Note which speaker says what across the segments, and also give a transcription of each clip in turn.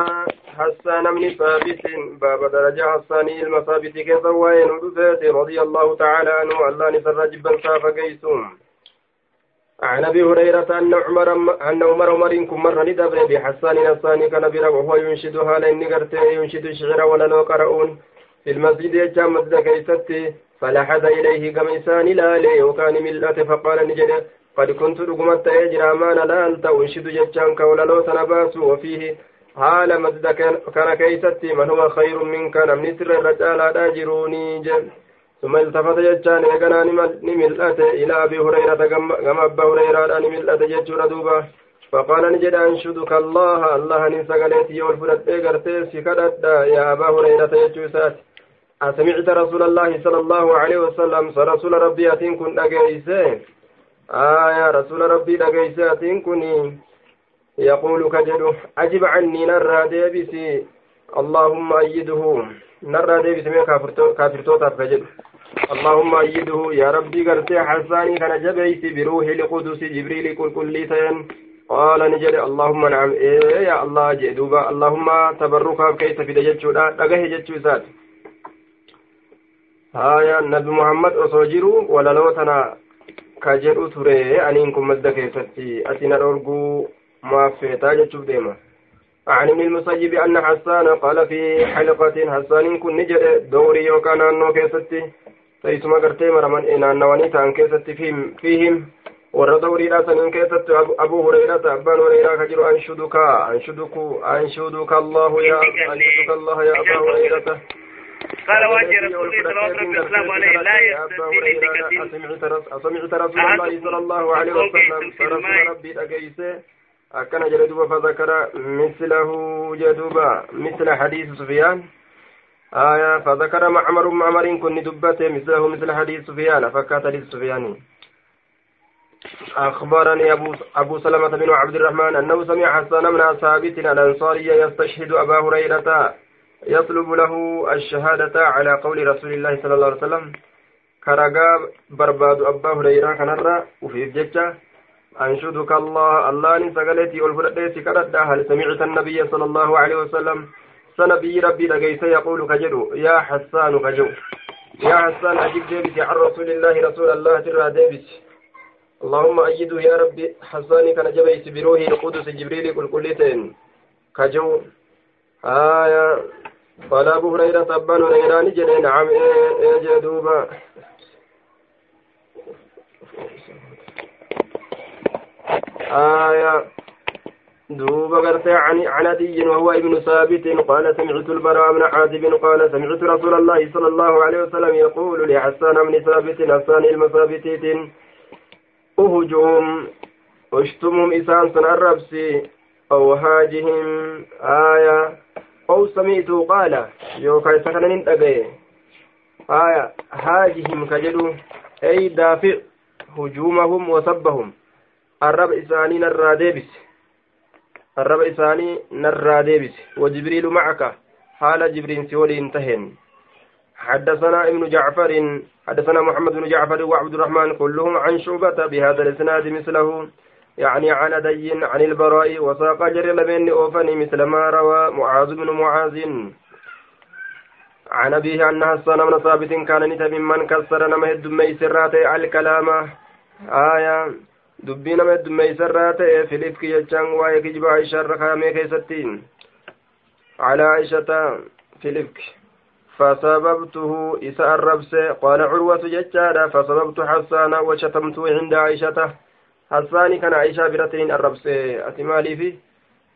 Speaker 1: حسان بن ثابت باب درجة حسان المثابت كيف وين رضي الله تعالى عنه الله نسر جبا سافا عن أبي هريرة أن عمر أن عمر عمر كن مر ندبر بحسان نصاني كان بيرا وهو ينشدها لأن ينشد الشعر ولا لو قرؤون. في المسجد يجام مسجد كيستي فلحد إليه قميسان لا لي وكان ملأت فقال نجد قد كنت رقمت يجرى ما نلالت أنشد ججان كولا لو تنباس وفيه حال مسجد كان كيستي من هو خير منك نمني سر الرجال اجروني جل ثم التفت جتان إيقنا نملأت إلى أبي هريرة كما أبا هريرة نملأت جتشور دوبا فقال نجد أنشدك الله الله نسقلت يول فرد إيقرتي سكدت يا أبا هريرة جتشوسات أسمعت رسول الله صلى الله عليه وسلم رسول ربي أتين كن أجيسين آية رسول ربي أجيسين أتين كني يقول كجدو أجب عني نرى ديبسي اللهم أيده. نرى ديبسي من كافرتوتا كجدو اللهم أيده. يا ربي قرتي حساني كان جبيت بروح القدس جبريل كل كل سين قال نجد اللهم نعم. إيه يا الله جدوبا اللهم تبرك كيف في دجتشودا دغه جتشوسات هايا نبي محمد أصوجرو ولا لو تنا كجرو تري أنين كم مدة كيفتي أتنا الأرجو ما في تاجتشو ديما عن ابن المسيب أن حسان قال في حلقة حسان كن نجد دوري وكان أنه كيفتي teessuma gartee maraman naannawanii ta'an keessatti fiihim warra dawriidha saniin keessatti abu hurayrata abbaan hurayraa ka jiru anshuduka anshuduku anshuduka allahu ya anshuduka allah ya aba hurayrata
Speaker 2: قال واجه رسول الله صلى الله عليه وسلم لا
Speaker 1: يستثني أسمعت رسول الله صلى الله عليه وسلم رسول ربي أجيسه أكن جلدوبا فذكر مثله جدوبا مثل حديث سفيان آية فذكر معمر معمر كن دبته مثله مثل حديث سفيان فكات حديث سفيان أخبرني أبو أبو سلمة بن عبد الرحمن أنه سمع حسان بن ثابت الأنصاري يستشهد أبا هريرة يطلب له الشهادة على قول رسول الله صلى الله عليه وسلم كرقا برباد أبا هريرة كنرى وفي ججة أنشدك الله. الله نسقلتي والفلديس كردا هل سمعت النبي صلى الله عليه وسلم؟ سنبي ربي لقيس يقول كجدو. يا حسان كجو. يا حسان أجيب ديبس عن رسول الله رسول الله ترى ديبس اللهم أيده يا ربي. حساني كان جبيس بروحه القدس جبريل كل كلتين كجو. آية. قال أبو هريرة أبان هريران جل نعم إيه إيه آية دوب قرت عن عن وهو ابن ثابت قال سمعت البراء بن عازب قال سمعت رسول الله صلى الله عليه وسلم يقول لحسان بن ثابت حسان المثابتيت أهجهم أشتمهم إسان سن الربس أو هاجهم. آية أو سمعت قال يوكا سكن ننتقي آية هاجهم كجدو أي دافع هجومهم وسبهم الرب إسانين الرادبس الرب إساني نرى ديبس. وجبريل معك. حال جبريل سولي انتهن. حدثنا ابن جعفر حدثنا محمد بن جعفر وعبد الرحمن كلهم عن شعبة بهذا الإسناد مثله. يعني عن دي عن البراء وساق جري لبين أوفني مثل ما روى معاذ بن معاذ. عن أبيه أن حسان بن ثابت كان نتا ممن كسر نمه الدمي سرات الكلام. آية dubbii nama heddummeeysarraa ta'e filifki jechaan waa'ee kijiba aishaarra kaayamee keessattiin. Calaa aishata filifki فسببته إساء الربس قال عروة ججارة فسببت حسان وشتمته عند عائشة حسان كان عائشة برتين الربس أتمالي في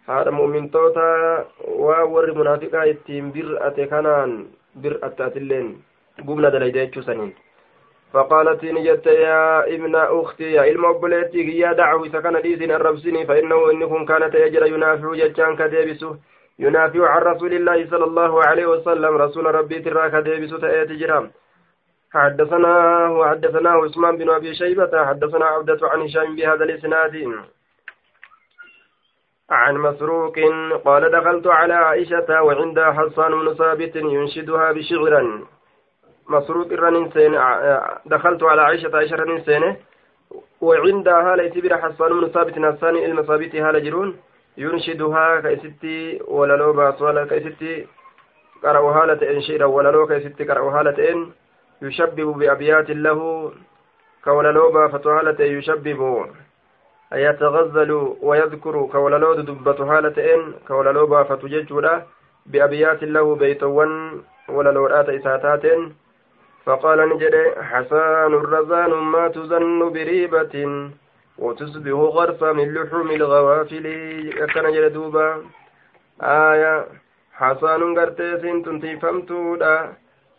Speaker 1: هذا مؤمن توتا وور منافقا يتيم برأة كانان برأة أتلين قمنا دليدة سنين فقالت نجت يا ابن أختي يا إلما أبليتي يا دعوة سكن ديزين الربسني فإنه إنكم كانت يجرى ينافع جتان كديبسه ينافع عن رسول الله صلى الله عليه وسلم رسول ربي ترى كديبسه تأتي جرام. حدثنا وحدثنا عثمان بن أبي شيبة حدثنا عبدة عن هشام بهذا الإسناد. عن مسروق قال دخلت على عائشة وعندها حصان بن ثابت ينشدها بشعرا. مسروق الرنين دخلت على عائشة عائشة الرنين سين وعندها ليس بر حسان بن ثابت حسان المثابت هال جرون ka isitti walaloo baasu ka isitti qara'u haala ta'een shiidhan walaloo ka isitti qara'u haala ta'een yushabbibu biabyaatin lahu ka walaloo baafatu haala ta'e yushabbibu yatagazzalu wayadkuru ka walaloo dudubbatu haala ta'een ka walaloo baafatu jechuudha biabyaatin فقال نجد حسان رزان ما تزن بريبة وتصبح غرفا من لحوم الغوافل. كان جل دوبا آية حسان قرتي سنت تيفمتودا.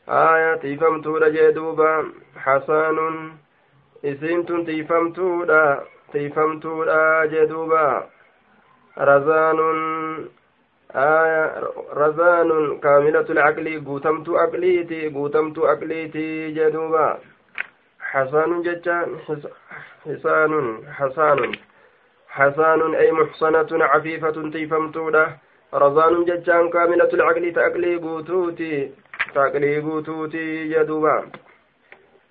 Speaker 1: آية تيفمتودا جدوبا حسان إسنت تيفمتودا. تيفمتودا جدوبا رزان رزان كاملة العقل قوتمت عقليتي قوتمت عقليتي جدوبا. حسان جتان حسان حسان. حسان أي محصنة عفيفة تيفمتودة رزان جتان كاملة العقل تأقلي قوتوتي تأقلي قوتوتي جدوبا.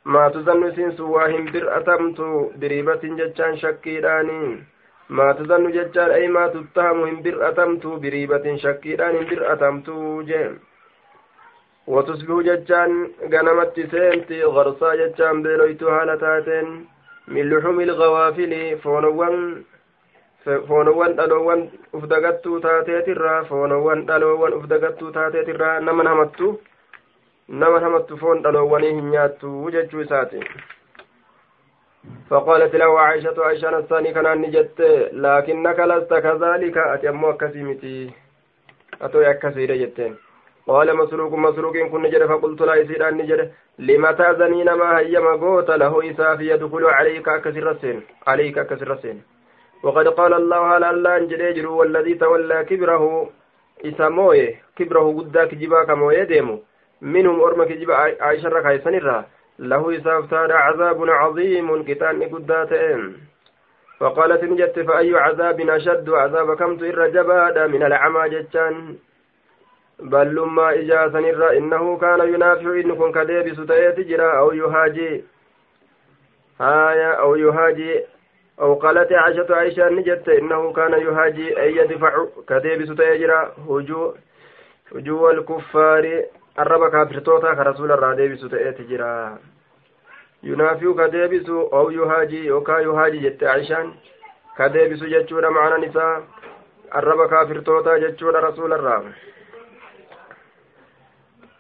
Speaker 1: ما تظن سنس واهم برأتمت بريبة جتان شكيراني ما تظن جتان أي ما تتهم هم برأتمت بريبة شكيران برأتمت جيم وتصبح جتان غنمت سينتي غرصا جتان بيلويتو هالتاتين من لحوم الغوافل فونوان dagattuu taateetirraa foonowwan dhaloowwan uf dagattuu taateetirraa nama hamattu nama hamattu foon dhaloowwanii hin nyaattu jechuu isaati فقالت له عائشة عائشة الثاني كان نجت لكنك لست كذلك. أتمو أكسيمتي أتو أكسير جتين. قال مسروق مسروق كن نجد فقلت لا يسير أن نجد لما تأذنين ما هيما قوت له إساف يدخل عليك أكسر السين عليك أكسر السين وقد قال الله على الله أنجد والذي تولى كبره إساموي كبره قداك جباك مويه ديمو. منهم أرمك جبا عائشة ركاي سنرا له إساف تاد عذاب عظيم كتان قداتهم فقالت نجت فأي عذاب أشد عذاب كمت إر جبادا من العمى جتان ballummaa ijaa sanirra innahu kaana yunaaficu inni kun ka deebisu ta'eeti jira aw yuhaaji haya aw yuhaaji aw qalate cashatu aishaan ni jette innahu kaana yuhaaji ay yadfacu ka deebisu arraba kaafirtoota ka rasuula irraa deebisu ta'eeti jira yunaaficu ka deebisu aw yuhaaji yookaa yuhaaji jette aishaan ka deebisu jechuudha macnan isaa arraba kaafirtoota jechuudha rasuula irraa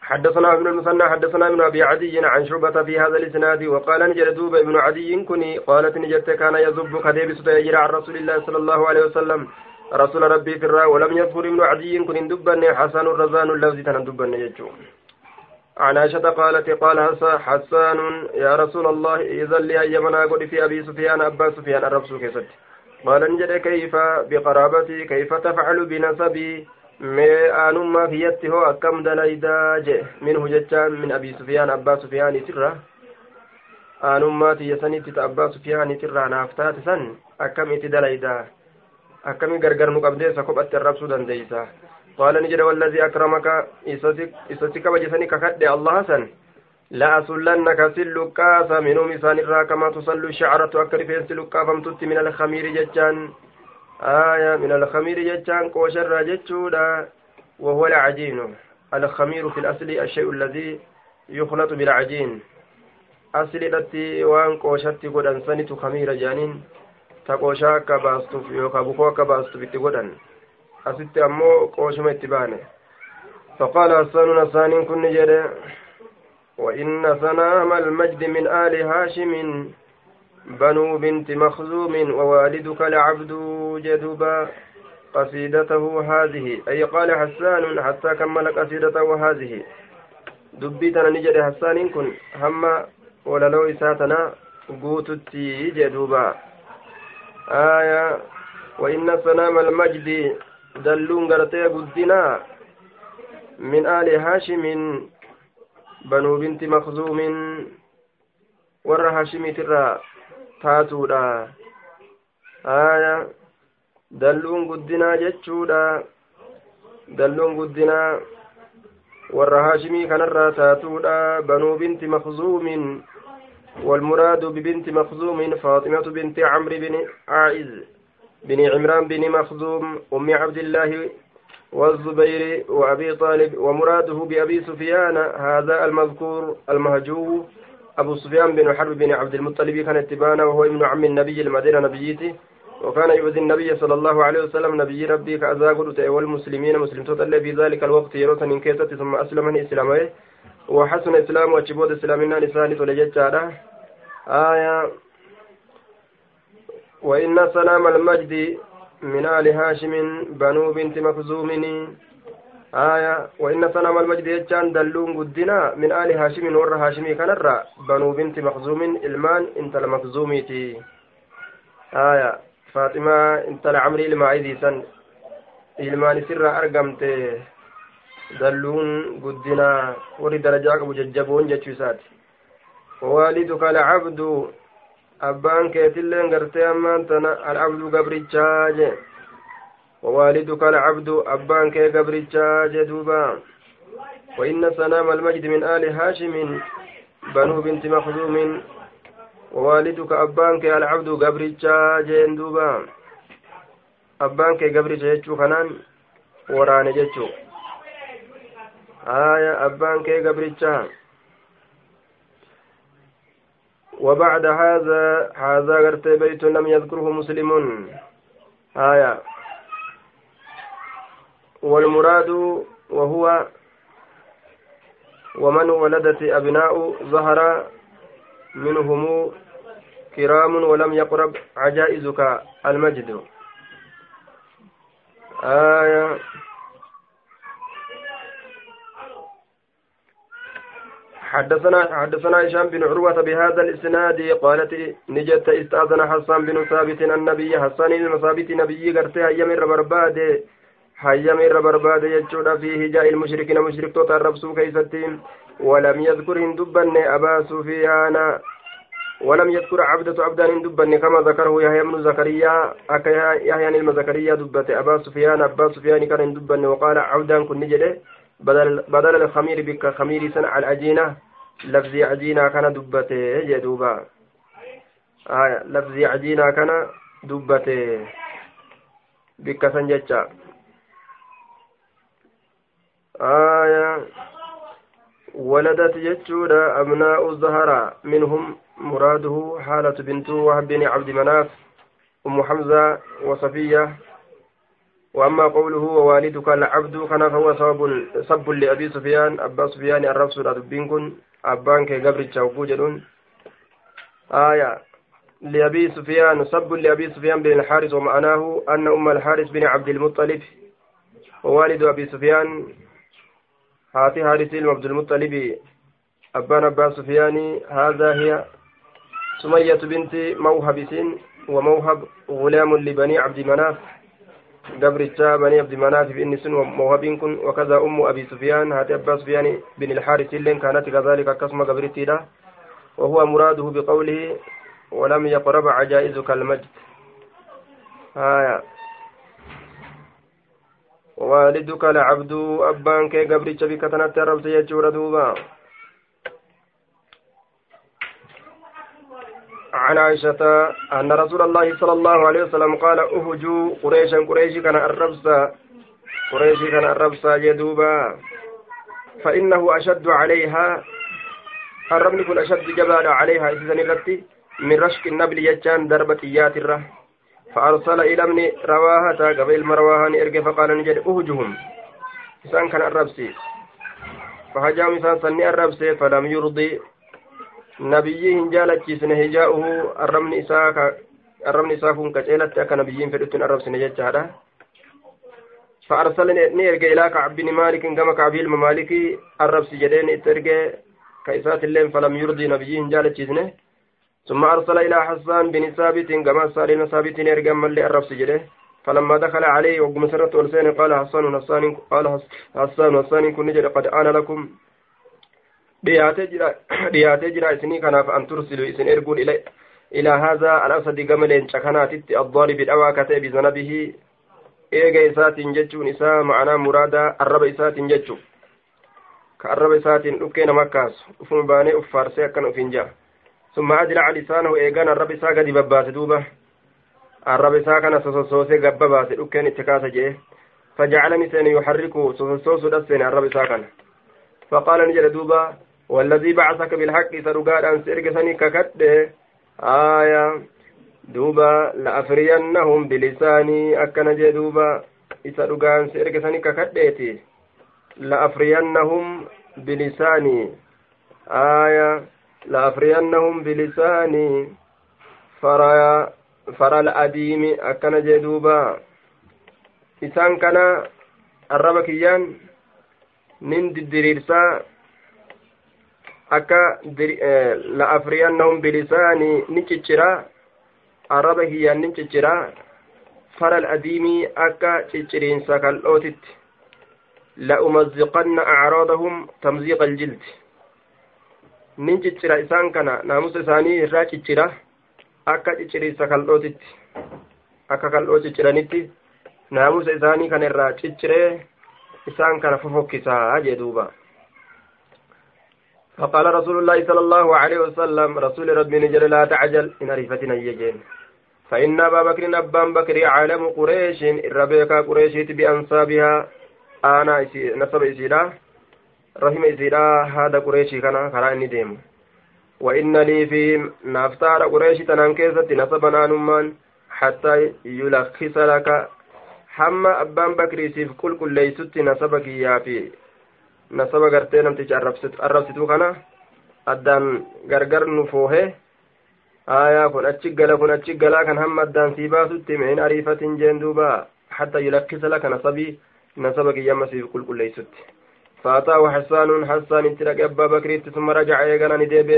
Speaker 1: حدثنا ابن المثنى حدثنا ابن ابي عدي عن شعبة في هذا الاسناد وقال نجد دوب ابن عدي كني قالت نجدت كان يذب كذيب ستيجر عن رسول الله صلى الله عليه وسلم رسول ربي في الراء ولم يذكر ابن عدي كن دبن حسن الرزان اللفظ تندبن يجو عن عائشة قالت قال حسان يا رسول الله إذا لي أيمنا قل في أبي سفيان أبا سفيان الرب كيست قال نجد كيف بقرابتي كيف تفعل بنسبي hoo akkam dalaydaa je minhu jechaan min abii sufiyaan abbaa sufiyaaniitirra aanummaa tiyya sanitti ta abbaa sufiyaaniitirraa naaf taate san akkam itti dalaydaa akkami gargar nu qabdeessa kophatti arrabsuu dandeeysa. Qaala ni jedhe wallazii akramaka isatti kabajisani kakadhe allaha san لأسلنك سلقاس منهم إسان الرا كما تصل الشعرة أكر في سلقا فمتت من الخمير ججان آية من الخمير جتان كوشر جتشودا وهو العجين الخمير في الأصل الشيء الذي يخلط بالعجين أصل التي وان كوشت قدن سنت خمير جانين تقوشا كباستف يوكا بكوا كباستف بتقدن أست أمو قوشم اتبانه فقال حسان نسان كن جده وإن سنام المجد من آل هاشم بنو بنت مخزوم ووالدك العبد جدبا قصيدته هذه أي قال حسان حتى كمل قصيدته هذه دبيتنا نجد حسان كن هم ولا لو إساتنا قوتتي جدوبا آية وإن سلام المجد دلون قرتي قدنا من آل هاشم بنو بنت مخزوم ور هاشم ترى taatuudha aya dalluun guddinaa jechuudha dalluun guddinaa warra haashimii kanarraa taatuudha banuu binti makzuumin والمراد ببنت مخزوم فاطمة بنت عمرو بن عائز بن عمران بن مخزوم أم عبد الله والزبير وأبي طالب. ومراده بأبي سفيان هذا المذكور المهجو أبو سفيان بن حرب بن عبد المطلب. كان اتبانا وهو ابن عم النبي المدينة نبيتي وكان يؤذي النبي صلى الله عليه وسلم نبي ربي كأزاقل والمسلمين مسلم تطلع في ذلك الوقت يروس من كيسة ثم أسلم من إسلامه. وحسن إسلام وشبود إسلامنا لساني تلجت آية وإن سلام المجد من آل هاشم بنو بنت مخزوم. آية وإن سلام المجد يجان دلون قدنا من آل هاشم ور هاشمي كنرى بنو بنت مخزوم إلمان انت المخزوميتي. آية فاطمة انت لعمري المعيدي سن. إلمان سر أرقمت دلون قدنا. وري درجاك بججبون جتشوسات ووالدك العبد abbaan keetilleen gartee ammaan tana alcabdu gabrichaa je ووالدك العبد أبان كي قبرتشا جدوبا وإن سلام المجد من آل هاشم بنو بنت مخزوم. ووالدك أبان كي العبد قبرتشا جندوبا أبان كي قبرتشا جتشو خنان وران جتشو آية أبان كي قبرتشا وبعد هذا هذا غرت بيت لم يذكره مسلم. آية. والمراد وهو ومن ولدت أبناء ظهر منهم كرام ولم يقرب عجائزك المجد. آية. حدثنا حدثنا هشام بن عروة بهذا الإسناد قالت نجت استأذن حسان بن ثابت النبي حسان بن ثابت نبي قرته هيا من برباد هيا من برباد يجود فيه جاء المشركين مشرك تتربسوا كيستين. ولم يذكر دبن أبا سفيان. ولم يذكر عبدة عبدان دبن كما ذكره يحيى بن زكريا. أكا يحيى بن زكريا دبت أبا سفيان أبا سفيان كان دبن وقال عبدان كن نجده. بدل بدل الخمير بك خمير سنع العجينة لفظي عجينة كان دبته جدوبا آية لفظي عجينة كان دبته. بك سنجتشا آية ولدت جتشودا أبناء الزهراء منهم مراده حالة بنت وهب بن عبد مناف أم حمزة وصفية وأما قوله ووالدك العبد كان فهو سبب سب لأبي سفيان أبا سفيان الرفس دبين كن أبان كي قبر تشوفو آية لأبي سفيان سب لأبي سفيان بن الحارث ومعناه أن أم الحارث بن عبد المطلب ووالد أبي سفيان. هاتي حارث عبد المطلب أبان أبا سفيان هذا هي سمية بنت موهب وموهب غلام لبني عبد مناف. قبرتشا بني عبد مناف بن سن وموهبين كن وكذا أم أبي سفيان هاتي أبا سفيان بن الحارث لين كانت كذلك قسم قبرتي له وهو مراده بقوله ولم يقرب عجائزك المجد. آية. والدك لعبد أبان كي قبرتشا بكتنت ربت يجور دوبا عن عائشة أن رسول الله صلى الله عليه وسلم قال أهجوا قريشا قريشي كان الربسا قريشي كان الربسا يدوبا فإنه أشد عليها. الرمل كن أشد جبال عليها إذن الرتي من رشك النبل يجان دربة إيات الره فأرسل إلى ابن رواهة قبل مرواهان إرقى فقال نجد أهجهم. إسان كان الربسي فهجام إسان سني الربسي فلم يرضي. Nabiyyi hin jaalachiisne hijaa'uhu arrabni isaa arrabni isaa kun qaceelatti akka nabiyyiin fedhutti hin arrabsine jechaadha. فأرسل نيرجع إلى كعب بن مالك كما كعب المالك الربس جدين اترجع كيسات الليل فلم يرضي نبيين جالت جزنه ثم أرسل إلى حسان بن ثابت كما سالم ثابت نيرجع ملي الربس جده فلما دخل عليه وقم سرت قال حسان حسان قال حسان حسان كن قد آن لكم dhiyaatee jira dhiyaatee jira isinii kanaaf an tursilu isin erguun ila ilaa haazaa al-asadi gama leenca kanaatitti addaaribi dhawaa katee bizanabihi eega isaatiin jechuun isaa ma'anaa muraadaa arraba isaatiin jechuun ka arraba isaatiin dhukkee nama kaasu ufuma baanee uf faarsee akkan ufiin jira summa ajlaca lisaanahu eegaan arraba isaa gadi babbaase duuba. Arraba isaa kana sososoosee gabba baase dhukkeen itti kaasa jedhe fajacalani seenu yuxarriku sososoosuu dhasseene arraba isaa kana. Faqaala ni jedhe duuba والذي بعثك بالحق سرقاد أن سرق سني ككد آية. دوبا لأفرينهم بلساني أكن جدوبا سرقان سرق سني ككدتي لأفرينهم بلساني. آية. لأفرينهم بلساني. فرا فرا الأديم أكن جدوبا kana arraba kiyyaan nin diddiriirsaa akka la'afriyannahum bilisaanii ni cicciraa arraba kiyyaan nin cicciraa faral adiimii akka cicciriinsa kal'ootitti la'umazziqanna acraadahum tamziiqa aljildi nin ciccira isaan kana naamusa isaanii irraa ciccira akka cicciriinsa kal'ootitti akka kal'oo cicciranitti naamusa isaanii kana irraa cicciree isaan kana fofokkisaa jee duuba فقال رسول الله صلى الله عليه وسلم رسول ربي نجر لا تعجل إن عرفتنا يجين فإن أبا بكر أبان بكر عالم قريش الربيكا قريش بأنصابها أنا نصب إسيرا رحم إسيرا هذا قريش كان كراني ديم. وإن لي في نفتار قريش تنانكيزة نصبنا نمان حتى يلخص لك. hamma abbaan bakriisiif qulqulleeysutti nasaba kiyyaa fi nasaba gartee namticha arrabsituu kana addaan gargar nu foohe aayaa kun achi gala kun achi galaa kan hamma addaan sii baasutti min ariifatin jeen duuba hatta yulakkisa laka nasabii nasaba kiyya amma siif qulqulleeysutti فأتاه حسان حسان اتلقى أبا بكر ثم رجع إيقنا نديب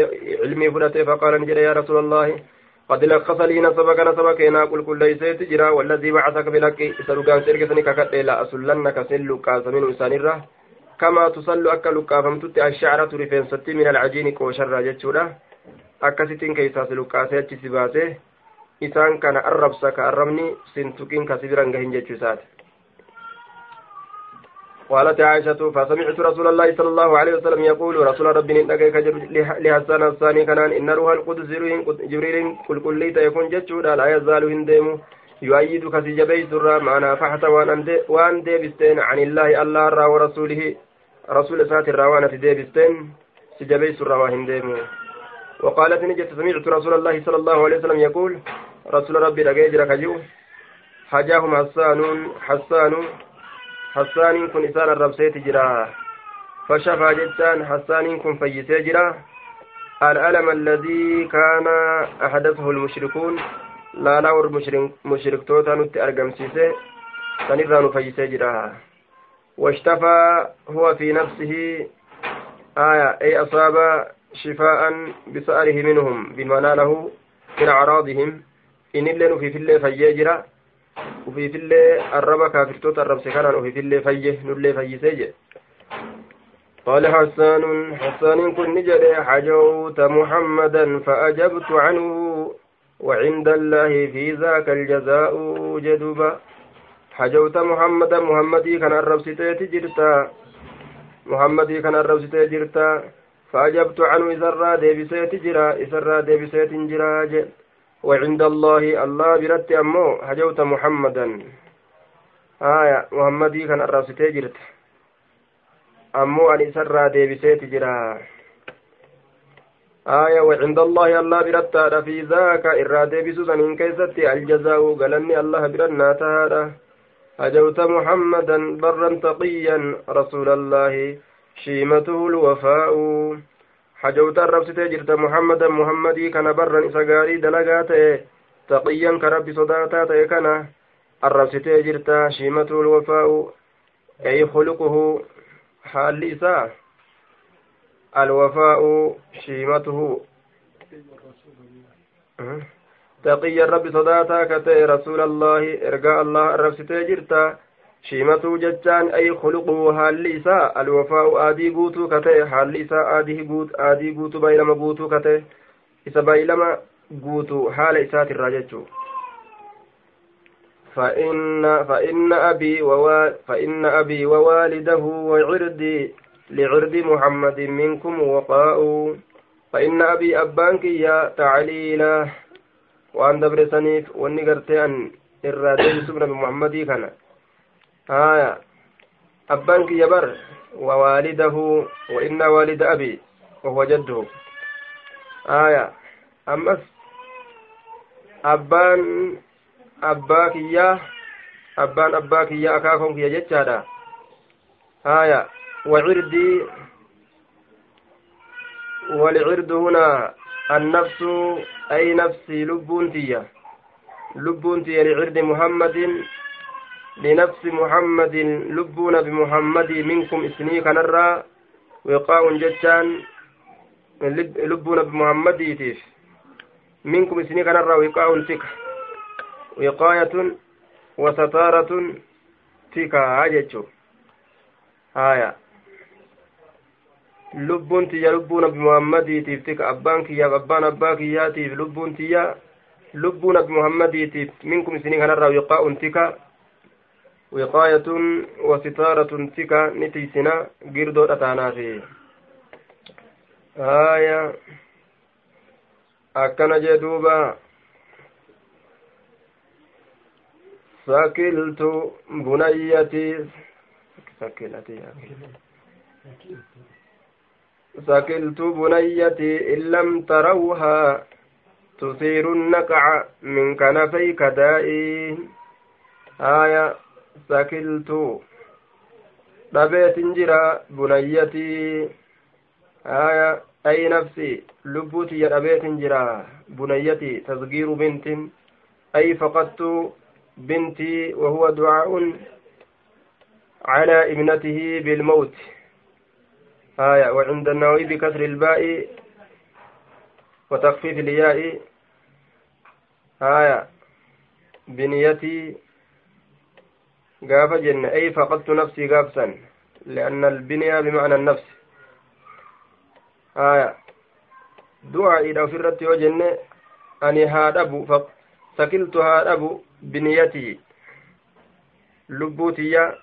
Speaker 1: علمي فلته فقال نجد يا رسول الله قد لخص لي نسبك نسبك هنا قل كل ليست جرا والذي بعثك بالحق سلوكان سيركسني ككد لا أسلنك سلو كاسمين إنسان الره كما تصل أكل كافمتت الشعرة رفين ستي من العجين كوشر جتشورا akkasitiin keessaa siluqqaasee achi si baasee isaan kana arrabsa ka arrabni sintuqiin ka sibiran gahin jechuu isaati قالت عائشة فسمعت رسول الله صلى الله عليه وسلم يقول رسول ربي نتقيك لحسان الثاني كنان إن روح القدس جبريل قل لي تيكون جتشودا لا يزال هنديم يؤيدك سجبي سرا معنا فحت وان ديبستين عن الله الله ورسوله. رسول سات الروانة ديبستين سجبي سرا وهنديم وقالت نجت سمعت رسول الله صلى الله عليه وسلم يقول رسول ربي لقيجر كجو حجاهم حسان حسان حسان كن إسان الربسيت جرا. فشفى جتان حسان كن فيسي جرا. الألم الذي كان أحدثه المشركون لا لا مشرك توتا نت أرقم سيسي سنرى نفيسي جرا. واشتفى هو في نفسه آية أي أصاب شفاء بسأله منهم بما له من أعراضهم. إن اللي في اللي فيجرا ufiifillee arraba kaafirtoota arrabse kanaan ufiifillee fayye nullee fayyisee jedhe قال حسان حسان كن نجد حجوت محمدا فأجبت عنه وعند الله في ذاك الجزاء جدبا. حجوت محمدا محمدي كان الربستي جرتا. محمدي كان الربستي جرتا. فأجبت عنه إذا را ديبسيت جرا. إذا را ديبسيت جرا جد وعند الله الله برت أمو هجوت محمدا. آية محمدي كان الراسته جرت أمو أن إسرى ديبسيت جرا. آية وعند الله الله برت في ذاك إرى ديبسو سنين كيست الجزاء قالني الله برنا تهادا هجوت محمدا برا تقيا رسول الله شيمته الوفاء hajawta arrabsitee jirta muhammadan muhammadii kana barran isa gaarii dalagaa ta'e taqiyyan ka rabbi sodaataa ta'e kana arrabsitee jirta shiimatuu lwafaa'u ay khuluquhu haalli ka ta'e rasuula allaahi ergaa allah arrabsitee jirta shiimatuu jechaan ay khuluquu haalli isaa alwafaa'u aadii guutuu ka ta'e haalli isaa aadii guutuu baay'ilama guutuu ka ta'e isa baay'ilama guutuu haala isaatirraa jechuu فإن فإن أبي فإن أبي ووالده وعردي لعرض محمد منكم وقاء فإن أبي أبانك يا تعليلا waan dabresaniif wanni gartee an irraa deebisuuf nabi muhammadii kana haya abbaan kiyya bar wawaalidahu wa inna waalida abi wahuwa jadduhu haya ammas abbaan abbaa kiyyaa abbaan abbaa kiyyaa akaakoon kiyya jechaadha haya وعردي والعرد هنا النفس أي نفسي لبونتية لبونتية لعرد محمد. لنفس محمد لبون بمحمد منكم إسني كنرى. وقاء جتان لبون بمحمد تيف منكم إسني كنرى وقاء تك وقاية وستارة تكا عجتشو آية. Lubbuun tiyya lubbuu nabi muhammadiitiif tika abbaan kiyyaaf abbaan abbaa kiyyaatiif lubbuun tiyya lubbuu nabi muhammadiitiif minkum isinii kanarraa wiqaa'un tika wiqaayatun wasitaaratun tika ni tiisina girdoodha taanaafi haya akkana jee duuba sakiltu bunayyati sakilati سكلت بنيتي إن لم تروها تثير النقع من كنفيك دائي آية سكلت dhabeet jira bunayyatii haya ay nafsi lubbuu tiyya dhabeet jira bunayyatii tasgiiru bintin ay faqattu bintii wahuwa ducaa'un calaa ibnatihi bilmawti آية وعند النووي بكسر الباء وتخفيف الياء. آية بنيتي قاف جن أي فقدت نفسي قافسا لأن البنية بمعنى النفس. آية دعاء إذا فرت وجن أني هادبو سكلت هادبو بنيتي. لبوتي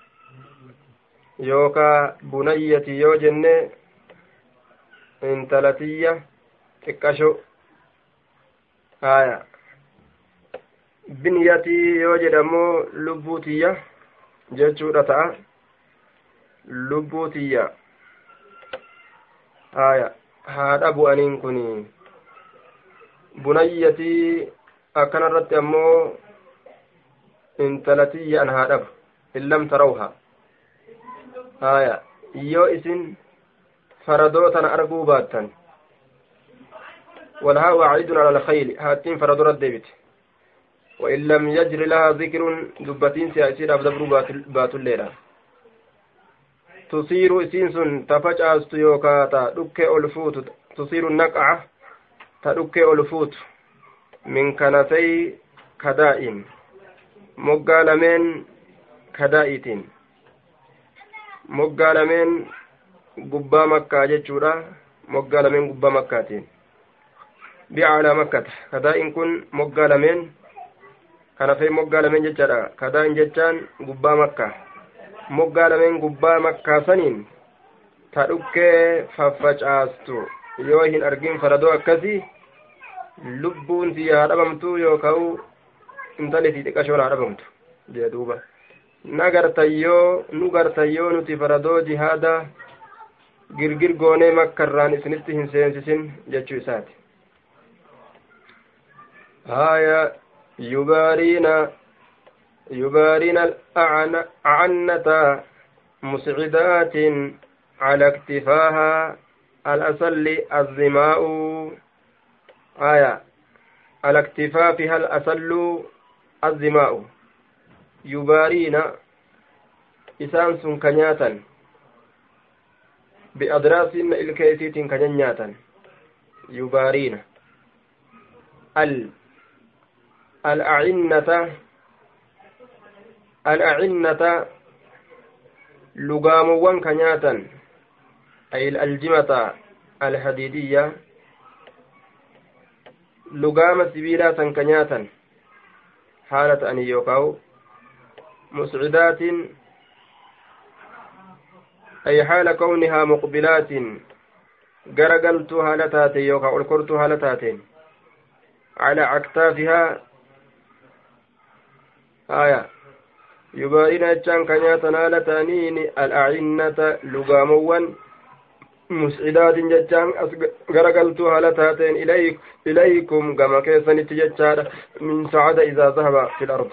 Speaker 1: yookaa bunayyati yoo jenne intalatiyya xiqqasho haya binyatii yoo jedhamoo lubbuutiyya jechuudha ta'a lubbuutiyya haya haadha bu'aniin kun bunayyatii akkanarratti ammoo intalatiyya an haadhabu in lam tarawha haya yoo isin faradootana arguu baattan والها وعيد على الخيل هاتين فردور الديبت وإن لم يجر لها ذكر دبتين سياسير أبدبرو بات الليلة تصير إسينس تفجأست يوكاتا دكي ألفوت تصير النقعة تدكي ألفوت من كنتي كدائم مقالمين كدائتين moggaa lameen gubbaa makkaa jechuudha. Moggaa lameen gubbaa makkaatiin. Bi'aalaa makkata kadaa'in kun moggaa lameen kanafee moggaa lameen jechaadha. Kadaa'in jechaan gubbaa makkaa. Moggaa lameen gubbaa makkaa saniin ta dhukkee faffacaastu. Yoo hin argin faradoo akkasii lubbuun si haa dhabamtu yookaan intalli si xiqqashoon haa dhabamtu. Jee duuba. Na gartayyoo nu gartayyoo nuti faradoo jihaada girgir goonee makkarraan isinitti hin seensisin jechuu isaati haya yubaariina yubaariina acannata muscidaatin على اكتفاها الأصل الظماء آية على اكتفافها الأصل الظماء ilkee isiitiin ka nyaatan yubaariina al al'acinnata al'acinnata lugaamowwan ka nyaatan ay aljimata alhadiidiyya lugaama sibiilaa san ka nyaatan haala ta'anii yookaawu مسعدات أي حال كونها مقبلات yookaan ol kortuu haala taateen على أكتافها آية. يبارين أجان كنياتا نالتانين الأعنة لقاموان. مسعدات جتان غرقلت على تاتين إليك إليكم كما كيسن تجتار من سعد إذا ذهب في الأرض.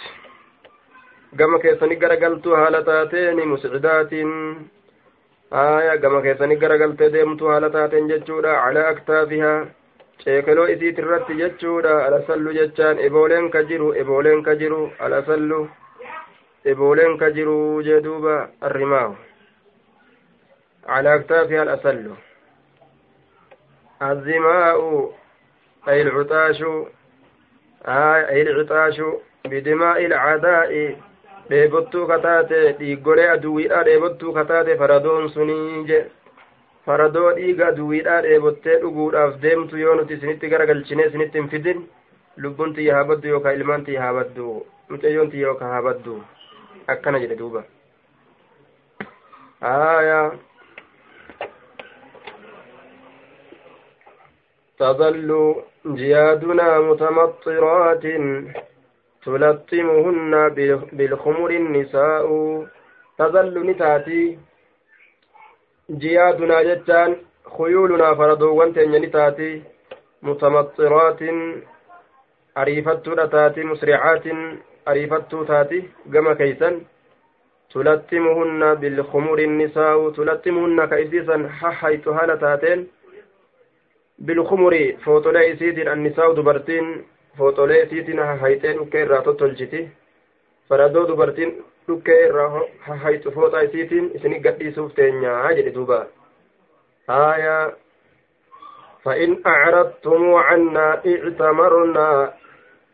Speaker 1: كما كيسن غرقلت على تاتين مسعدات آية كما كيسن غرقلت ديمت على تاتين جتورا على أكتافها ceekaloo isiit irratti jechuudha. Alasallu jechaan ebooleen ka jiru ebooleen ka jiru alasallu ebooleen ka jiru jee duuba arrimaahu على أكتافها الأسل الزماء أي العطاش أي العطاش بدماء العداء dheebottuu kataate dhiiggolee aduwwiidhaa dheebottuu kataate faradoon sunii je faradoo dhiiga aduwwiidhaa dheebottee dhuguudhaaf deemtu yoo nuti isinitti garagalchine isinitti hin fidin lubbuun tiyya haa baddu yookaan ilmaan tiyya haa baddu mucayyoon tiyya yookaan haa baddu akkana jedhe duuba aayaa تظل جيادنا متمطرات تلطمهن بالخمر النساء. تظل نتاتي جيادنا جتان. خيولنا فردوان تنيا نتاتي متمطرات. أريفتو تاتي مسرعات. أريفتو تاتي. قم كيسا تلطمهن بالخمر النساء. تلطمهن كيسيسا ححيت هالة تاتين bilkumuri footolee isiitiin annisaa'u dubartiin footolee isiitiin hahayxee dhukkee irraa tottolchiti faradoo dubartiin dhukkee irraa hahayxu fooxaa isiitiin isini gadhiisuuf teenyaa jedhe duuba aayaa فإن أعرضتم عنا اعتمرنا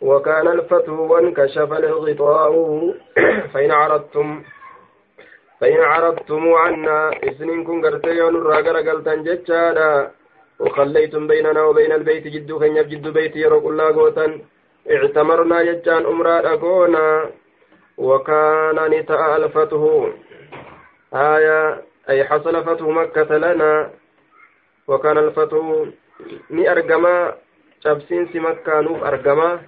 Speaker 1: وكان الفتو وانكشف الغطاء فإن عرضتم فإن عرضتم عنا إسنين كن قرتيون الراقر قلتن جتشادا وخليتم بيننا وبين البيت جدو كن جد بيت يرق الله قوتا. اعتمرنا ججان أمرا أكونا. وكان نتاء الفتح. آية أي حصل فتح مكة لنا. وكان الفتح ni argama cabsiinsi makkaanuuf argama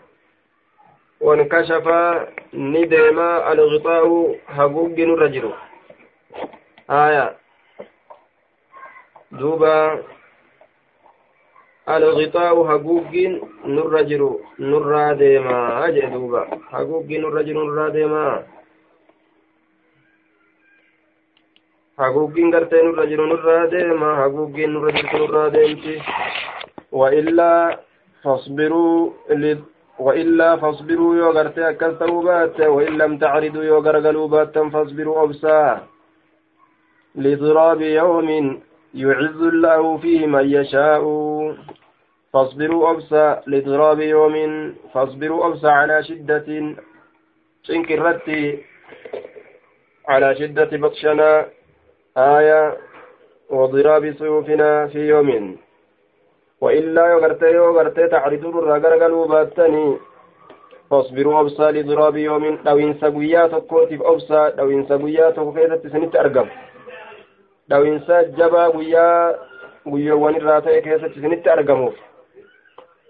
Speaker 1: wankashafa ni deema alghixaa'u haguuggi nurra jiru aya duuba haguuggiin nurra jiru nurraa deemaa jee duuba haguuggiin nurra jiru nurraa deemaa haguuggiin gartee nurra jiru nurraa deema haguuggiin nurra jirtu nurraa deemti وإلا فاصبروا وإلا فاصبروا يو أكستوا بات وإن لم تعرضوا يو غرغلوا باتا فاصبروا أبسا لضراب يوم يعز الله فيه من يشاء فاصبروا أبسا لضراب يوم فاصبروا أبسا على شدة شنكرتي على شدة بطشنا آية وضراب سيوفنا في يوم. وإلا يغرتي يغرتي تعرضوا الرقرقلوا باتني. فاصبروا أبسا لضراب يوم. لو إنسا قويا تقوتي أبسا لو إنسا قويا تقوتي سنت أرقم لو إنسا جبا قويا guyyoowwan irraa ta'e keessatti isinitti argamuuf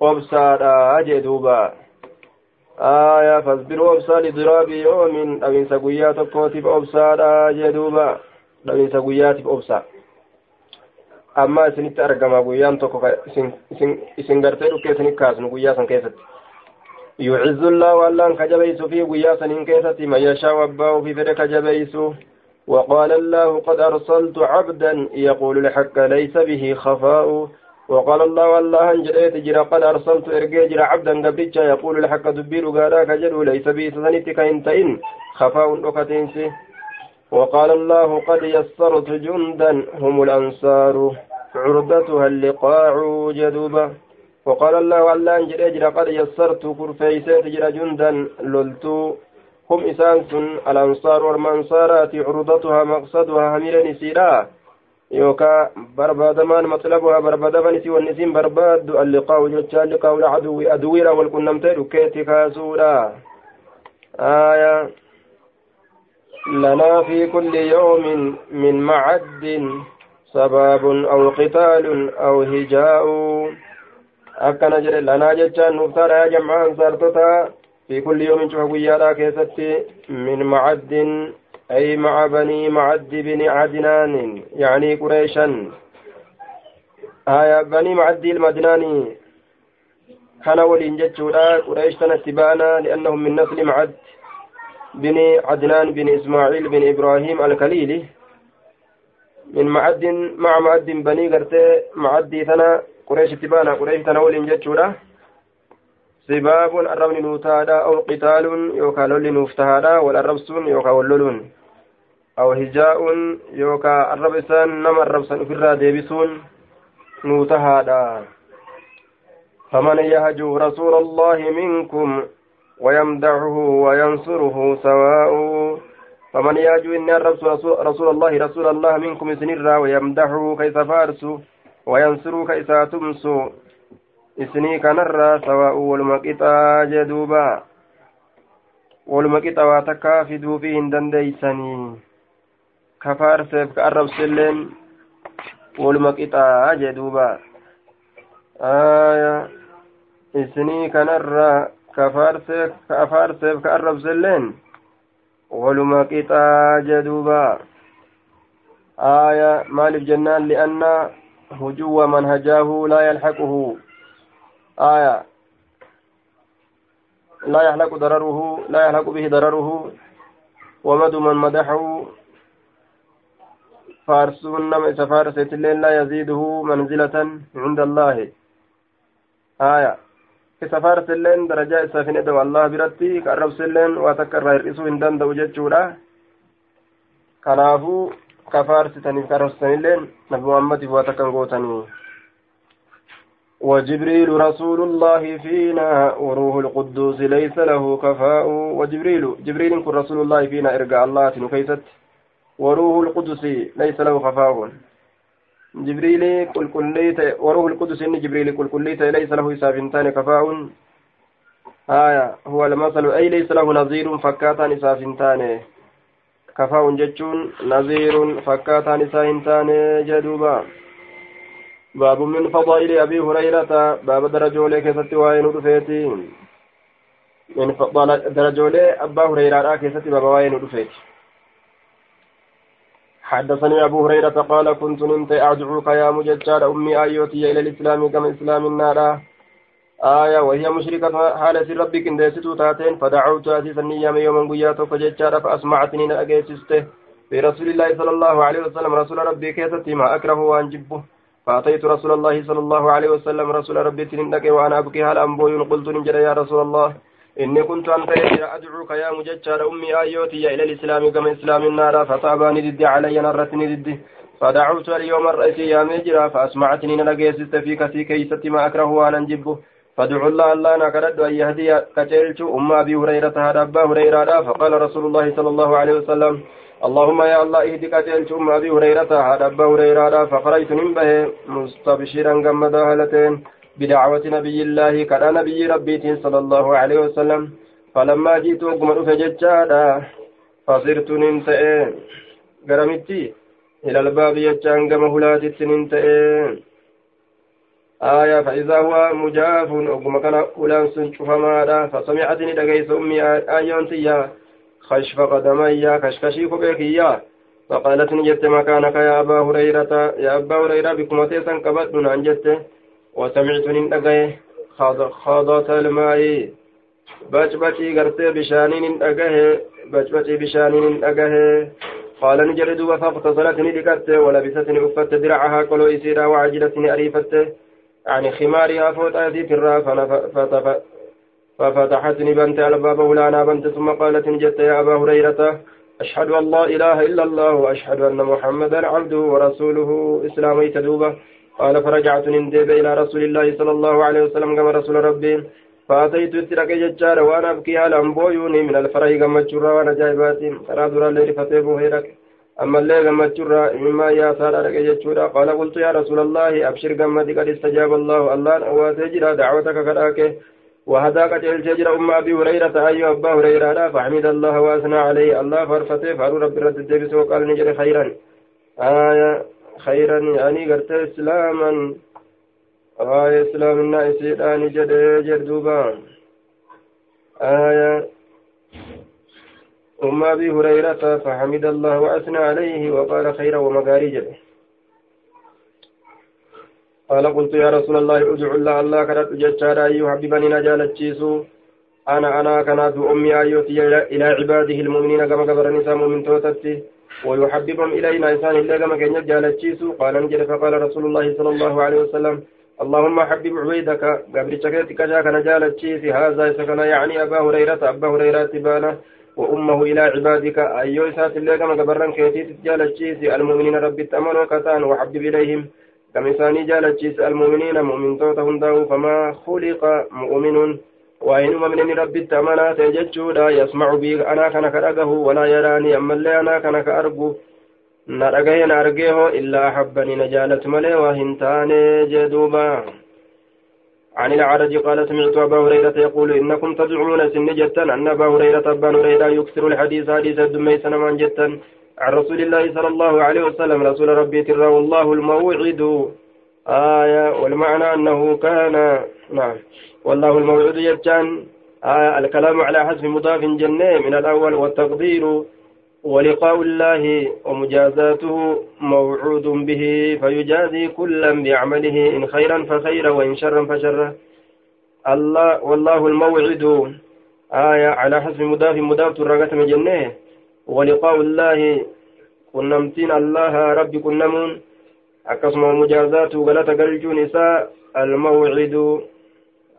Speaker 1: obsaadha jee duuba aya fasbiruu obsaa lidiraabi yoomin dhawinsa guyyaa tokkootiif obsaadha jee duuba dhawinsa guyyaatiif obsa amma isinitti argama guyyaan tokko isin gartee dhukkee isinit kaasnu guyyaa san keessatti يعز الله أن كجبيس في قياسا إن كيست من يشاء وباه في فدك جبيس وقال الله قد أرسلت عبدا يقول الحق ليس به خفاء وقال الله والله انجليت جرى قد أرسلت إرقي جرى عبدا قبلتش يقول الحق دبير قالاك جلو ليس بي سنتك إنتئن خفاء أكتنسي وقال الله قد يسرت جندا هم الأنصار عردتها اللقاع جدوبة وقال الله والله انجلي جرى قد يسرت كرفيسات جرى جندا للتو. هم إسانس الأنصار والمنصارات عرضتها مقصدها همير نسيرا يوكا بربادمان مطلبها بربادمان سوى النسيم برباد اللقاء جتشا لقاء العدو أدويرا والكنمتين كيتي كاسورا. آية. لنا في كل يوم من معد سباب أو قتال أو هجاء. akkana jedhe lanaa jechaan nuuftaadha yaa jam'aa ansaartota في كل يوم شوف قيالا كيستي من معد أي مع بني معد بن عدنان يعني قريشا. آية بني معد المدناني. كان ولين جتشودا قريش تنتبانا لأنهم من نسل معد بن عدنان بن إسماعيل بن إبراهيم الكليلي من معد مع معد بني قرتي معدي ثنا قريش تبانا. قريش ثنا ولين جتشودا سباب الرمل نوتادا أو قتال يوكا لولي نوفتهادا والأربسون يوكا واللولون. أو هجاء يوكا الربسان نما الربسان في الراديبسون نوتهادا. فمن يهجو رسول الله منكم ويمدحه وينصره سواء. فمن يهجو إن الرسول رسول الله رسول الله منكم سنرا ويمدحه كيف فارسوا وينصره كيف تمسوا isinii kanarraa sawaa'u waluma qixaa jee duuba waluma qixa waa dandeeysanii ka arrabsilleen waluma qixaa jee duuba aya isinii kanarraa ka faarseef ka arrabsilleen waluma qixaa jee duuba aya maaliif jennaan li'anna hujuwa man hajaahu laa yalhaquhu آية لا يحلق ضرره لا يحلق به ضرره ومد من مدحه فارسون نم سفارسة الليل لا يزيده منزلة عند الله. آية. سفارة الليل درجة سافنة دو الله برتي كأرب سلين وتكرر الرئيسو هندان دو جتشورا كنافو كفارسة كرسن الليل نبي محمد واتكن غوتني وجبريل رسول الله فينا وروح القدوس ليس له كفاء. وجبريل جبريل كن رسول الله فينا ارجع الله نكيست وروح القدس ليس له خفاء. جبريل كل كليت وروح القدس إن جبريل كل كليت ليس له سافنتان كفاء آية هو المثل أي ليس له نظير فكاتان سافنتان كفاء جتشون نظير فكاتان سافنتان جدوبا. باب من فضائل أبي هريرة باب درجولي كيست وين رفيتي من درجولي أبا هريرة كيست باب وين حدثني أبو هريرة قال كنت نمت أدعوك يا مججار أمي أيوتي إلى الإسلام كما إسلام النار. آية وهي مشركة حالة ربك إن ديستو تاتين فدعوت أسيسا نيام يوما قياتو فججار فأسمعتني نأجيسسته في رسول الله صلى الله عليه وسلم رسول ربي كيستي ما أكره وأنجبه فأتيت رسول الله صلى الله عليه وسلم رسول ربي تنندك وأنا أبكي هل أنبوي؟ قلت نجد يا رسول الله. إني كنت أنت أدعوك يا مججر أمي آيوتي إلى الإسلام كما إسلام النار فطاباني ضد علي نرتني ضد فدعوت اليوم الرئيسي يا مجرى فأسمعتني نلقيست في كيست ما أكره وأنا نجبه فادعوا الله الله نكرد أن يهدي كتيلت أم أبي هريرة هذا أبا هريرة فقال رسول الله صلى الله عليه وسلم اللهم يا الله اهدك أجلت أم أبي هريرة هذا أبا هريرة فخرجت من به مستبشرا قمدا هلتين بدعوة نبي الله كان نبي ربي صلى الله عليه وسلم. فلما جئت أقمر فججادا فصرت ننتئ قرمتي إلى الباب يجان قم هلاتت ننتئ آية فإذا هو مجاف أقم كان أولان سنشفما فسمعتني لقيس أمي آيونتي خشف قدمي كشكشي كبيكيا فقالت نجت مكانك يا أبا هريرة. يا أبا هريرة بكم تيسا كبت ننجت وسمعت نندقي خاضة الماء. بچبچي غرتي بشاني نندقه بچبچي بشاني نندقه قال نجرد فاغتسلت ندقت ولبست أفت درعها قلو إسيرا وعجلت أريفت يعني خمارها فوت آياتي ترى ففتحتني بنت الباب ولانا بنت ثم قالت جت يا أبا هريرة أشهد أن لا إله إلا الله وأشهد أن محمدا عبده ورسوله. إسلامي تدوبة. قال فرجعت نندب إلى رسول الله صلى الله عليه وسلم كما رسول ربي. فأتيت اترك ججار وأنا أبكي على أنبويوني من الفرح كما جرى وأنا جايبات ترى درا الليل فتيبه هيرك. أما الليل كما جرى مما يا سارة ججورا قال قلت يا رسول الله أبشر كما قد استجاب الله. الله أواتجرا دعوتك كذاك. وهذا قد الججر أم أبي هريرة. أي أبا هريرة فحمد الله وأثنى عليه. الله فرفته فأرو رب رد الدبس وقال نجر خيرا. آية خيرا يعني قرت إسلاما. آية إسلام الناس الآن جد جردوبان آية. أم أبي هريرة فحمد الله وأثنى عليه وقال خيرا ومغارج قال قلت يا رسول الله ادعو الله الله كانت ججارا يحببني نجال الجيسو. أنا أنا كانت أمي أيوتي إلى عباده المؤمنين كما كبر نساء مؤمن توتتي. ويحببهم إلينا إنسان إلا كما كان يجعل الجيسو. قال أنجل فقال رسول الله صلى الله عليه وسلم اللهم حبب عبيدك. قبل شكيتك جاك نجال الجيس. هذا سكن يعني أبا هريرة. أبا هريرة تبانا وأمه إلى عبادك. أيو إسات الله كما قبرن كيتي تجال الجيس. المؤمنين رب التأمن كتان وحبب إليهم. كم إساني جال الجيس. المؤمنين مؤمن توتهم داو. فما خلق مؤمن وإنما من رب التأمنا تججودا يسمع بي أنا كان كرقه ولا يراني أما اللي أنا كان كأرجو. نرقه نرقه إلا أحبني نجالة ملي وهنتان جدوبا. عن العرج قال سمعت أبا هريرة يقول إنكم تزعمون سن جتا أن أبا هريرة أبا هريرة يكثر الحديث حديث الدمي سنمان جتا عن رسول الله صلى الله عليه وسلم رسول ربي ترى والله الموعد. آية والمعنى أنه كان نعم. والله الموعود يجان آه الكلام على حذف مضاف جنة من الأول والتقدير. ولقاء الله ومجازاته موعود به فيجازي كلا بعمله إن خيرا فخيرا وإن شرا فشرا. الله والله الموعد. آية على حذف مضاف مضاف ترغت من جنة. ولقاء الله. كنمتين الله ربي كنمون. أقسم مجازاته غلط قلجون نساء. الموعد.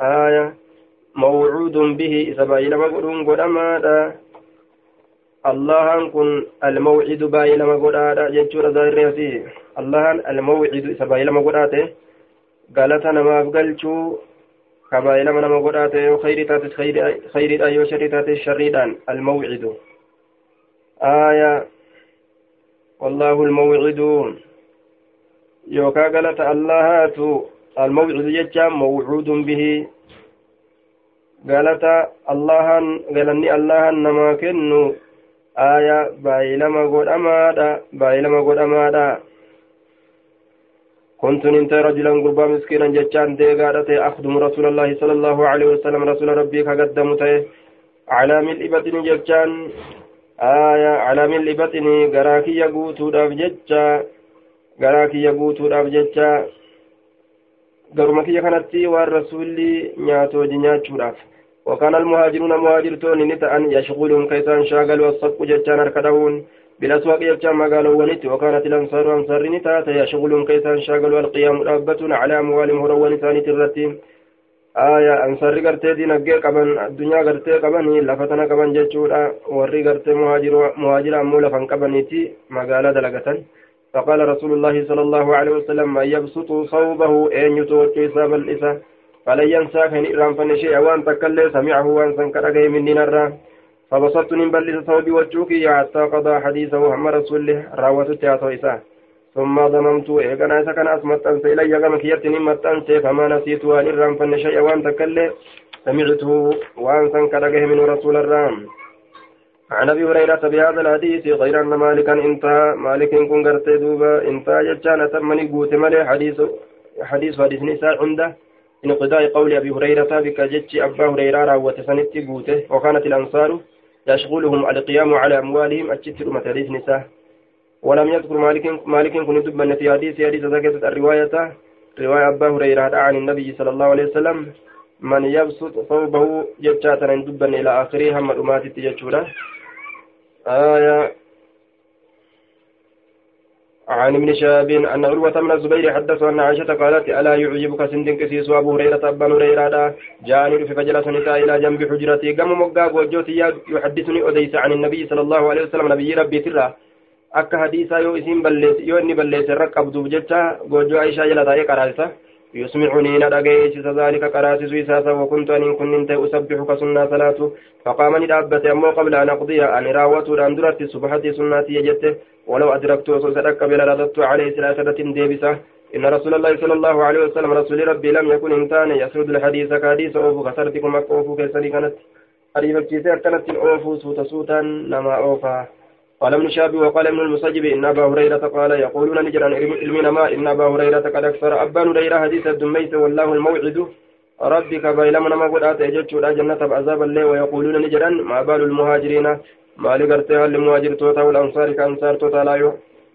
Speaker 1: آية موعود به إسبايل مقرون قدما الله كن الموعد بايل مقرآن جتشور ذا الله الموعد إسبايل مقرآن قالت أنا ما أبقلشو كبايل من مقرآن خير تاتي خير خير أيو شر تاتي شريدان. الموعد. آية والله الموعد. يوكا قالت الله الموعد جتشا موعود به. الله قالني الله نما كنو. آية بايلما قد أمادا بايلما قد أمادا. كنت ننت رجلا قربا مسكينا جتشان ديغادة. أخدم رسول الله صلى الله عليه وسلم رسول ربي كقدمته على ملء بطن جتشان. آية على ملء بطن غراكي يقوتو داف جتشا. غراكي يقوتو داف جتشا. Garuma kiyya kanatti waan rasuulli nyaatu wajji nyaachuudhaaf. وكان المهاجرون مهاجرتون نتأن يشغلهم كيسان شاغل والصدق جتان أركدهون بالأسواق يجتان مقالوا ونت وكانت الأنصار أنصار نتات يشغلهم كيسان شاغل والقيام رابة على أموالهم هروا نسان ترتين آية أنصار قرتي دين أجير قبن الدنيا قرتي قبن لفتنا قبن جتشورا وري قرتي مهاجر مهاجر أمو لفن قبنيتي مقالة دلقة فقال رسول الله صلى الله عليه وسلم من يبسط صوبه أن يتوكي ساب الإسا فلن ينسى كان إرام فنشيء وأن تكلي سمعه وأن سنكرقه من دينارا فبسطت من صوبي وجوكي حتى قضى حديثه هم رسوله راوته تياتو إسا. ثم ضممت إيقنا إسا كان أسمت أنسى إلي كما كيرتني مت أنسى فما نسيت وان إرام فنشيء وأن تكلي سمعته وأن سنكرقه من رسول الرام عن أبي هريرة بهذا الحديث غير أن مالكا انتهى. مالك كن غرتي دوبا. انتهى جتان تمني قوت مالي حديث حديث حديث نساء عنده. انقضاء قول أبي هريرة بك جتش أبا هريرة راوت سنتي قوته. وكانت الأنصار يشغلهم القيام على أموالهم. اتشتر حديث نساء. ولم يذكر مالك مالك كن دبا في حديث حديث ذكرت الرواية. رواية أبا هريرة عن النبي صلى الله عليه وسلم. من يبسط ثوبه جتشاتنا دبا إلى اخره هم الامات تجتشوره آية عن ابن شهاب أن عروة من الزبير حدثه أن عائشة قالت ألا يعجبك سندن كسيس أبو هريرة أبا هريرة جاءني في فجلس نساء إلى جنب حجرتي قام مقاق وجوتي يحدثني أديس عن النبي صلى الله عليه وسلم نبي ربي ترى hadiisaa yoo isin balleesse yoo inni balleesse irra qabduuf jecha goojoo aishaa jala taa'ee qaraasisa يسمعني ندغيش ذلك قراتس إساسا وكنت أن كنت أسبحك سنة صلاة فقام ندابت أمو قبل أن أقضي أن راوت أن درت سبحتي سنتي يجت. ولو أدركت صدق بلا رددت عليه ثلاثة ديبسة. إن رسول الله صلى الله عليه وسلم رسول ربي لم يكن إنسان يسرد الحديث كحديث أوفو خسرتكم أكوفو كيسني كانت. أريبك كيسير كانت أوفو سوتا سوتا نما أوفا. قال ابن شاب وقال ابن المسجب إن أبا هريرة قال يقولون نجرا علمنا ما إن أبا هريرة قد أكثر. أبا هريرة حديث الدميت والله الموعد. ربك بيلمنا ما قد جتشو جنة بعذاب الله ويقولون نجرا ما بال المهاجرين؟ ما لقرتها للمهاجر توتا والأنصار كأنصار توتا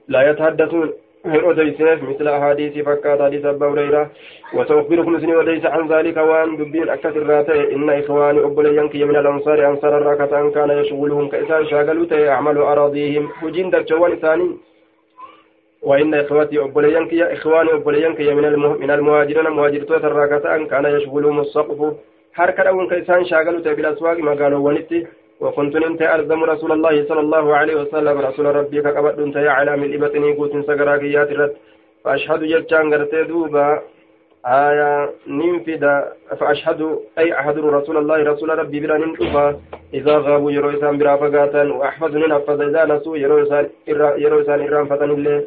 Speaker 1: لا يتحدثون. من أديسنف مثل أحاديث فكات حديث أبا هريرة. وسأخبركم سني وديس عن ذلك وأن دبين أكثر الراتي إن إخواني أبليانك من الأنصار أنصار الراكة أن كان يشغلهم كإسان شاغلوا يعمل أراضيهم. وجين دكتوان إساني وإن إخواتي أبليانك يا إخواني أبليانك من من المهاجرين المهاجر توت الراكة أن كان يشغلهم السقف. حركة أون كإسان شاغلوا بالأسواق ما قالوا ونتي. وكنت انت ألزم رسول الله صلى الله عليه وسلم رسول ربي كقبض انت على من إبتني قوت سقراقيات رت فأشهد جتشان قرتي دوبا. آية ننفدا فأشهد أي أحضر رسول الله رسول ربي بلا ننفا إذا غابوا يرويسان برا فقاتا وأحفظ ننفذ إذا نسوا يرويسان يرويسان إرام فتن الله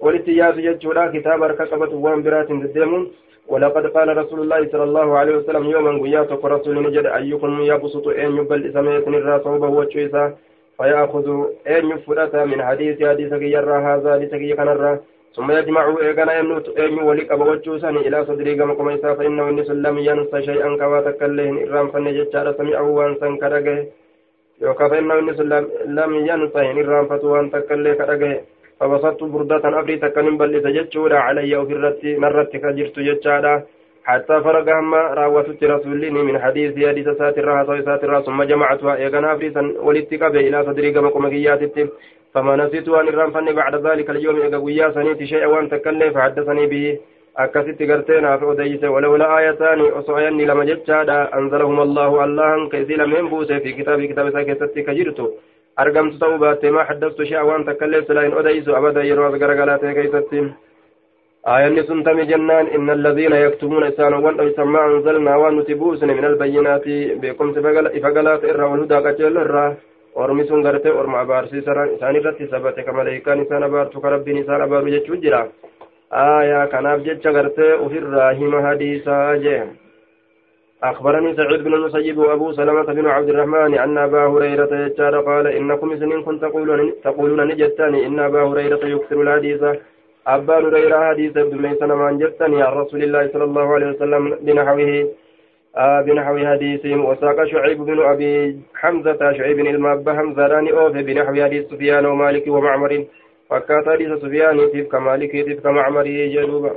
Speaker 1: ولتياز جتشورا كتاب ركقبت وان برات دديمون ولقد قال رسول الله صلى الله عليه وسلم يوما قياتك رسول نجد أيكم يبسط أن يبل إسمية الراس صوبه وشيسا فيأخذ أن يفرط من حديث حديثك يرى هذا لتكي كنرى ثم يجمع يمنوت أن يولك بوجوسان إلى صدري كما إسا فإنه النس لم ينسى شيئا كواتك اللهن إرام فنجد سمعه وانسان كرقه. يوكا فإنه النس لم ينسى إرام فتوان تكله كرقه. فبسطت بردة أبري تكنم بل تجتشورا علي وفي الرت مرت كجرت جتشارا حتى فرق هم راوتت رسولني من حديث حديث سات الرأس وسات الرأس ثم جمعتها. إيغانا أبريسا ولتك إلى صدري كما قمكيات فما نسيت أن الرنفني بعد ذلك اليوم إيغا قويا سنيت شيئا وأن تكلم فحدثني به. akkasitti gartee naaf odeyse walawla aayataani osoo ayanni lama jechaadha anzalahum allahu allahan ka isii lameen buuse fi kitaabii kitaaba keessatti argamtu ta'uu baatte maa haddastu shea waan takka illee silaa hin odeysu abada yeroo as garagaraa ta'e keeysatti آية سنتم جنان إن الذين يكتمون إسان وان أيسان ما أنزلنا وان نتبوسن من البينات بكم إفقالات إرى والهدى قجل إرى sun garte orma abaarsiisaran isaan irratti sabate ka maleeykaan isaan abaartu ka rabbiin isaan abaaru jechuu jira aayaa kanaaf jecha gartee ufirraa hima hadiisaa jee أخبرني سعيد بن المسيب وأبو سلمة بن عبد الرحمن أن أبا هريرة يجار قال إنكم سنين كنت تقولون تقولون نجتني إن أبا هريرة يكثر الحديث. أبا هريرة حديث ابن ميسن ما جتني عن رسول الله صلى الله عليه وسلم بنحوه آه بنحو حديثهم وساق شعيب بن أبي حمزة شعيب الماب حمزة راني أوفي بنحو حديث سفيان ومالك ومعمر. فكات حديث سفيان تبك مالك تبك معمر جنوبا